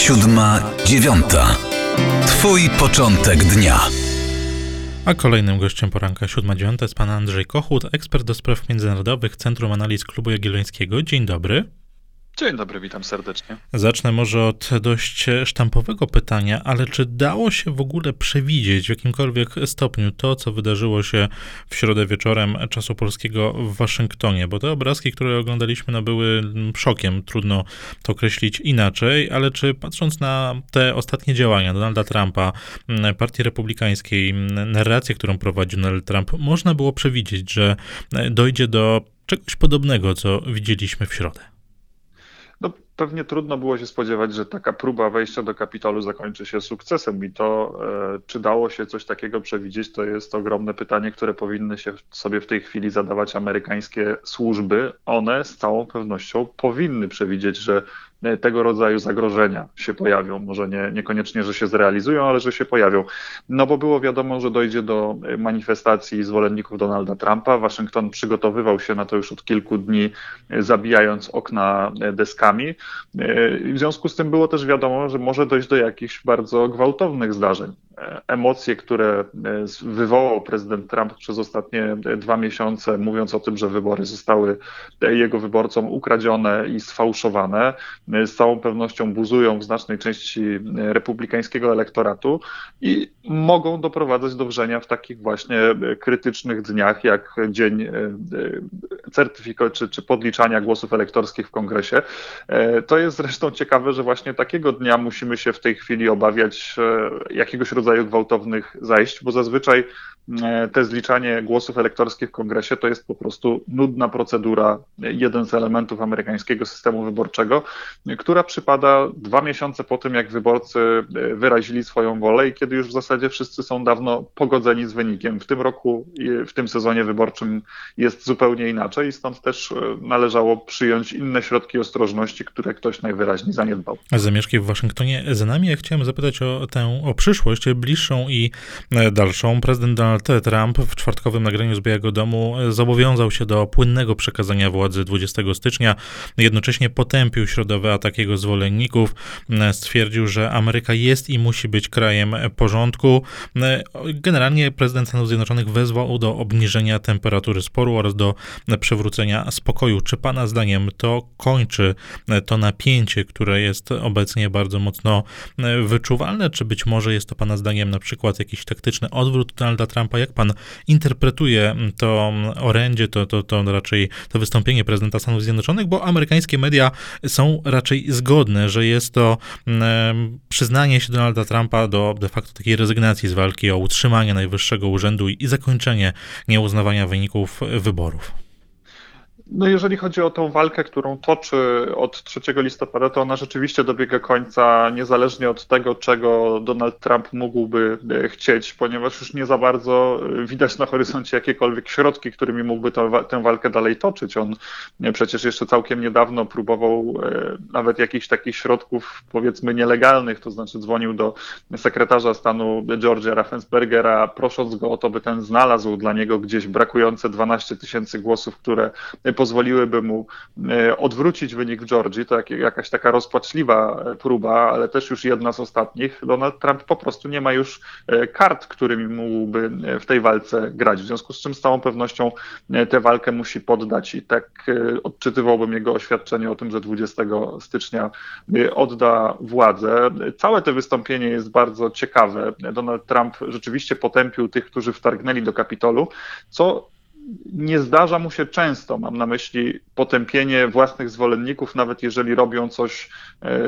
siódma, dziewiąta. Twój początek dnia. A kolejnym gościem poranka 7.9 jest pan Andrzej Kochut, ekspert do spraw międzynarodowych Centrum Analiz Klubu Jagiellońskiego. Dzień dobry. Dzień dobry, witam serdecznie. Zacznę może od dość sztampowego pytania, ale czy dało się w ogóle przewidzieć w jakimkolwiek stopniu to, co wydarzyło się w środę wieczorem czasu polskiego w Waszyngtonie? Bo te obrazki, które oglądaliśmy, no były szokiem, trudno to określić inaczej, ale czy patrząc na te ostatnie działania Donalda Trumpa, Partii Republikańskiej, narrację, którą prowadzi Donald Trump, można było przewidzieć, że dojdzie do czegoś podobnego, co widzieliśmy w środę? Pewnie trudno było się spodziewać, że taka próba wejścia do kapitolu zakończy się sukcesem i to, e, czy dało się coś takiego przewidzieć, to jest ogromne pytanie, które powinny się sobie w tej chwili zadawać amerykańskie służby. One z całą pewnością powinny przewidzieć, że tego rodzaju zagrożenia się pojawią. Może nie, niekoniecznie, że się zrealizują, ale że się pojawią. No bo było wiadomo, że dojdzie do e, manifestacji zwolenników Donalda Trumpa. Waszyngton przygotowywał się na to już od kilku dni, e, zabijając okna deskami. W związku z tym było też wiadomo, że może dojść do jakichś bardzo gwałtownych zdarzeń. Emocje, które wywołał prezydent Trump przez ostatnie dwa miesiące, mówiąc o tym, że wybory zostały jego wyborcom ukradzione i sfałszowane, z całą pewnością buzują w znacznej części republikańskiego elektoratu i mogą doprowadzać do wrzenia w takich właśnie krytycznych dniach, jak dzień e, certyfikat czy, czy podliczania głosów elektorskich w kongresie. E, to jest zresztą ciekawe, że właśnie takiego dnia musimy się w tej chwili obawiać e, jakiegoś rodzaju gwałtownych zajść, bo zazwyczaj te zliczanie głosów elektorskich w kongresie to jest po prostu nudna procedura, jeden z elementów amerykańskiego systemu wyborczego, która przypada dwa miesiące po tym, jak wyborcy e, wyrazili swoją wolę i kiedy już w zasadzie wszyscy są dawno pogodzeni z wynikiem. W tym roku, w tym sezonie wyborczym jest zupełnie inaczej i stąd też e, należało przyjąć inne środki ostrożności, które ktoś najwyraźniej zaniedbał. Zamieszki w Waszyngtonie za nami. Ja chciałem zapytać o tę o przyszłość bliższą i e, dalszą. Prezydent Donald Trump w czwartkowym nagraniu z Białego Domu zobowiązał się do płynnego przekazania władzy 20 stycznia. Jednocześnie potępił środowe takiego zwolenników. E, stwierdził, że Ameryka jest i musi być krajem porządku. E, generalnie prezydent Stanów Zjednoczonych wezwał do obniżenia temperatury sporu oraz do przywrócenia spokoju. Czy Pana zdaniem to kończy to napięcie, które jest obecnie bardzo mocno e, wyczuwalne, czy być może jest to Pana zdaniem na przykład jakiś taktyczny odwrót Donalda Trumpa? Jak Pan interpretuje to orędzie, to, to, to raczej to wystąpienie prezydenta Stanów Zjednoczonych, bo amerykańskie media są raczej raczej zgodne, że jest to mm, przyznanie się Donalda Trumpa do de facto takiej rezygnacji z walki o utrzymanie najwyższego urzędu i zakończenie nieuznawania wyników wyborów. No jeżeli chodzi o tą walkę, którą toczy od 3 listopada, to ona rzeczywiście dobiega końca, niezależnie od tego, czego Donald Trump mógłby e, chcieć, ponieważ już nie za bardzo e, widać na horyzoncie jakiekolwiek środki, którymi mógłby to, tę walkę dalej toczyć. On e, przecież jeszcze całkiem niedawno próbował nawet jakichś takich środków, powiedzmy, nielegalnych, to znaczy dzwonił do sekretarza stanu Georgia Raffenspergera, prosząc go o to, by ten znalazł dla niego gdzieś brakujące 12 tysięcy głosów, które pozwoliłyby mu e, odwrócić wynik w Georgii. To jakaś taka rozpaczliwa e, próba, ale też już jedna z ostatnich. Donald Trump po prostu nie ma już e, kart, którymi mógłby w tej walce grać. W związku z czym z całą pewnością tę walkę musi poddać i tak odczytywałbym jego oświadczenie o tym, że 20 stycznia odda władzę. Całe to wystąpienie jest bardzo ciekawe. Donald Trump rzeczywiście potępił tych, którzy wtargnęli do Kapitolu, co nie zdarza mu się często, mam na myśli potępienie własnych zwolenników, nawet jeżeli robią coś e,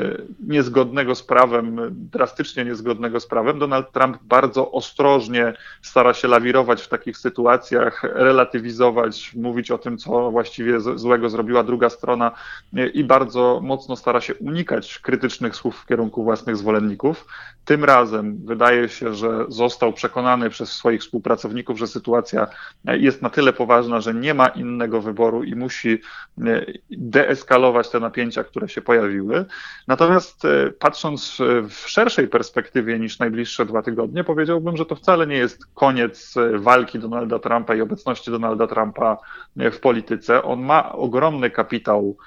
niezgodnego z prawem, drastycznie niezgodnego z prawem. Donald Trump bardzo ostrożnie stara się lawirować w takich sytuacjach, relatywizować, mówić o tym, co właściwie złego zrobiła druga strona e, i bardzo mocno stara się unikać krytycznych słów w kierunku własnych zwolenników. Tym razem wydaje się, że został przekonany przez swoich współpracowników, że sytuacja jest na tyle poważna, że nie ma innego wyboru i musi e, deeskalować te napięcia, które się pojawiły. Natomiast e, patrząc w szerszej perspektywie niż najbliższe dwa tygodnie, powiedziałbym, że to wcale nie jest koniec e, walki Donalda Trumpa i obecności Donalda Trumpa w polityce. On ma ogromny kapitał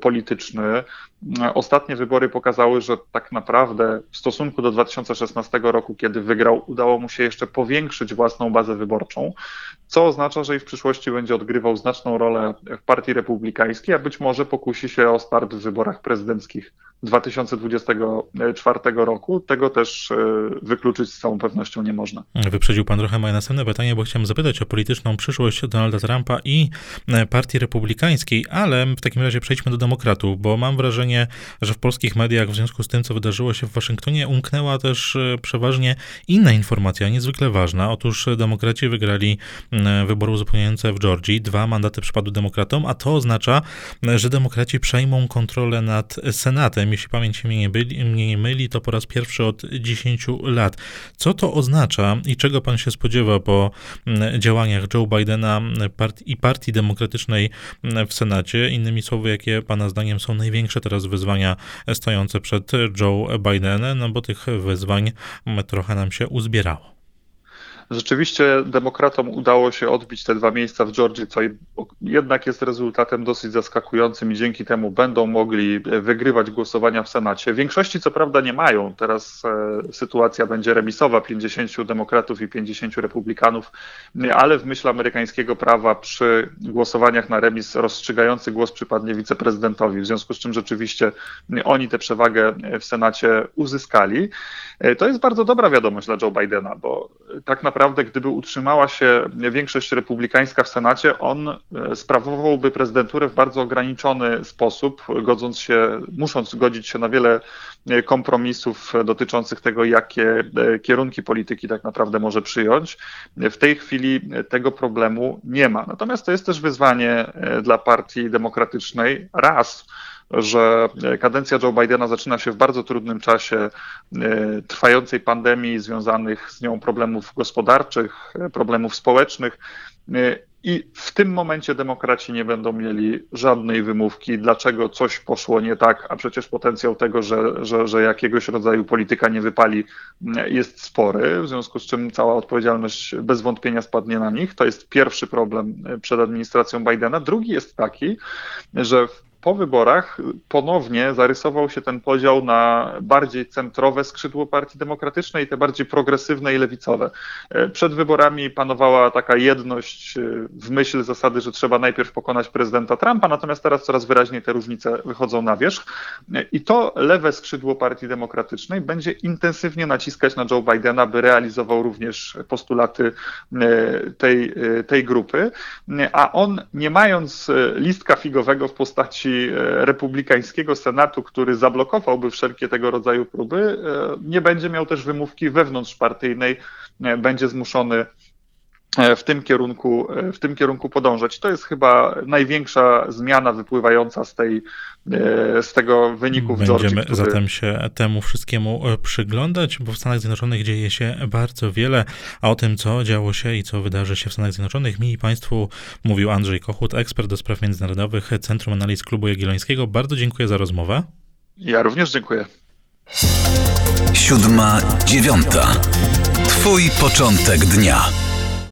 polityczny. Ostatnie wybory pokazały, że tak naprawdę w stosunku do 2016 roku, kiedy wygrał, udało mu się jeszcze powiększyć własną bazę wyborczą, co oznacza, że i w przyszłości będzie odgrywał znaczną rolę w Partii Republikańskiej, a być może pokusi się o start w wyborach prezydenckich 2024 roku. Tego też e, wykluczyć z całą pewnością nie można. Wyprzedził pan trochę moje następne pytanie, bo chciałem zapytać o polityczną przyszłość Donalda Trumpa i e, Partii Republikańskiej, ale w takim razie przejdźmy do demokratów, bo mam wrażenie, że w polskich mediach w związku z tym, co wydarzyło się w Waszyngtonie, umknęła też e, przeważnie inna informacja, niezwykle ważna. Otóż demokraci wygrali wybory uzupełniające w Georgii. Dwa mandaty przypadły demokratom, a to oznacza, że demokraci przejmą kontrolę nad Senatem jeśli pamięć mnie nie, byli, mnie nie myli, to po raz pierwszy od 10 lat. Co to oznacza i czego pan się spodziewa po działaniach Joe Bidena i Partii Demokratycznej w Senacie? Innymi słowy, jakie pana zdaniem są największe teraz wyzwania stojące przed Joe Bidenem? No bo tych wyzwań trochę nam się uzbierało. Rzeczywiście demokratom udało się odbić te dwa miejsca w Georgii, co jednak jest rezultatem dosyć zaskakującym i dzięki temu będą mogli wygrywać głosowania w Senacie. Większości co prawda nie mają. Teraz e, sytuacja będzie remisowa, 50 demokratów i 50 republikanów, ale w myśl amerykańskiego prawa przy głosowaniach na remis rozstrzygający głos przypadnie wiceprezydentowi, w związku z czym rzeczywiście oni tę przewagę w Senacie uzyskali. E, to jest bardzo dobra wiadomość dla Joe Bidena, bo tak naprawdę gdyby utrzymała się większość republikańska w Senacie, on e, sprawowałby prezydenturę w bardzo ograniczony sposób, godząc się, musząc godzić się na wiele e, kompromisów dotyczących tego, jakie kierunki polityki tak naprawdę może przyjąć. W tej chwili tego problemu nie ma. Natomiast to jest też wyzwanie dla Partii Demokratycznej. Raz, że kadencja Joe Bidena zaczyna się w bardzo trudnym czasie e, trwającej pandemii, związanych z nią problemów gospodarczych, problemów społecznych. E, I w tym momencie demokraci nie będą mieli żadnej wymówki, dlaczego coś poszło nie tak, a przecież potencjał tego, że, że, że jakiegoś rodzaju polityka nie wypali, jest spory, w związku z czym cała odpowiedzialność bez wątpienia spadnie na nich. To jest pierwszy problem przed administracją Bidena. Drugi jest taki, że w po wyborach ponownie zarysował się ten podział na bardziej centrowe skrzydło Partii Demokratycznej i te bardziej progresywne i lewicowe. E, przed wyborami panowała taka jedność e, w myśl zasady, że trzeba najpierw pokonać prezydenta Trumpa, natomiast teraz coraz wyraźniej te różnice wychodzą na wierzch. E, I to lewe skrzydło Partii Demokratycznej będzie intensywnie naciskać na Joe Bidena, by realizował również postulaty tej, tej grupy, a on nie mając listka figowego w postaci E, republikańskiego Senatu, który zablokowałby wszelkie tego rodzaju próby, e, nie będzie miał też wymówki wewnątrzpartyjnej, e, będzie zmuszony w tym kierunku, w tym kierunku podążać. To jest chyba największa zmiana wypływająca z, tej, z tego wyniku w Będziemy Georgii, który... zatem się temu wszystkiemu przyglądać, bo w Stanach Zjednoczonych dzieje się bardzo wiele, a o tym, co działo się i co wydarzy się w Stanach Zjednoczonych, mi i Państwu mówił Andrzej Kochut, ekspert do spraw międzynarodowych Centrum Analiz Klubu Jagiellońskiego. Bardzo dziękuję za rozmowę. Ja również dziękuję. Siódma, dziewiąta. Twój początek dnia.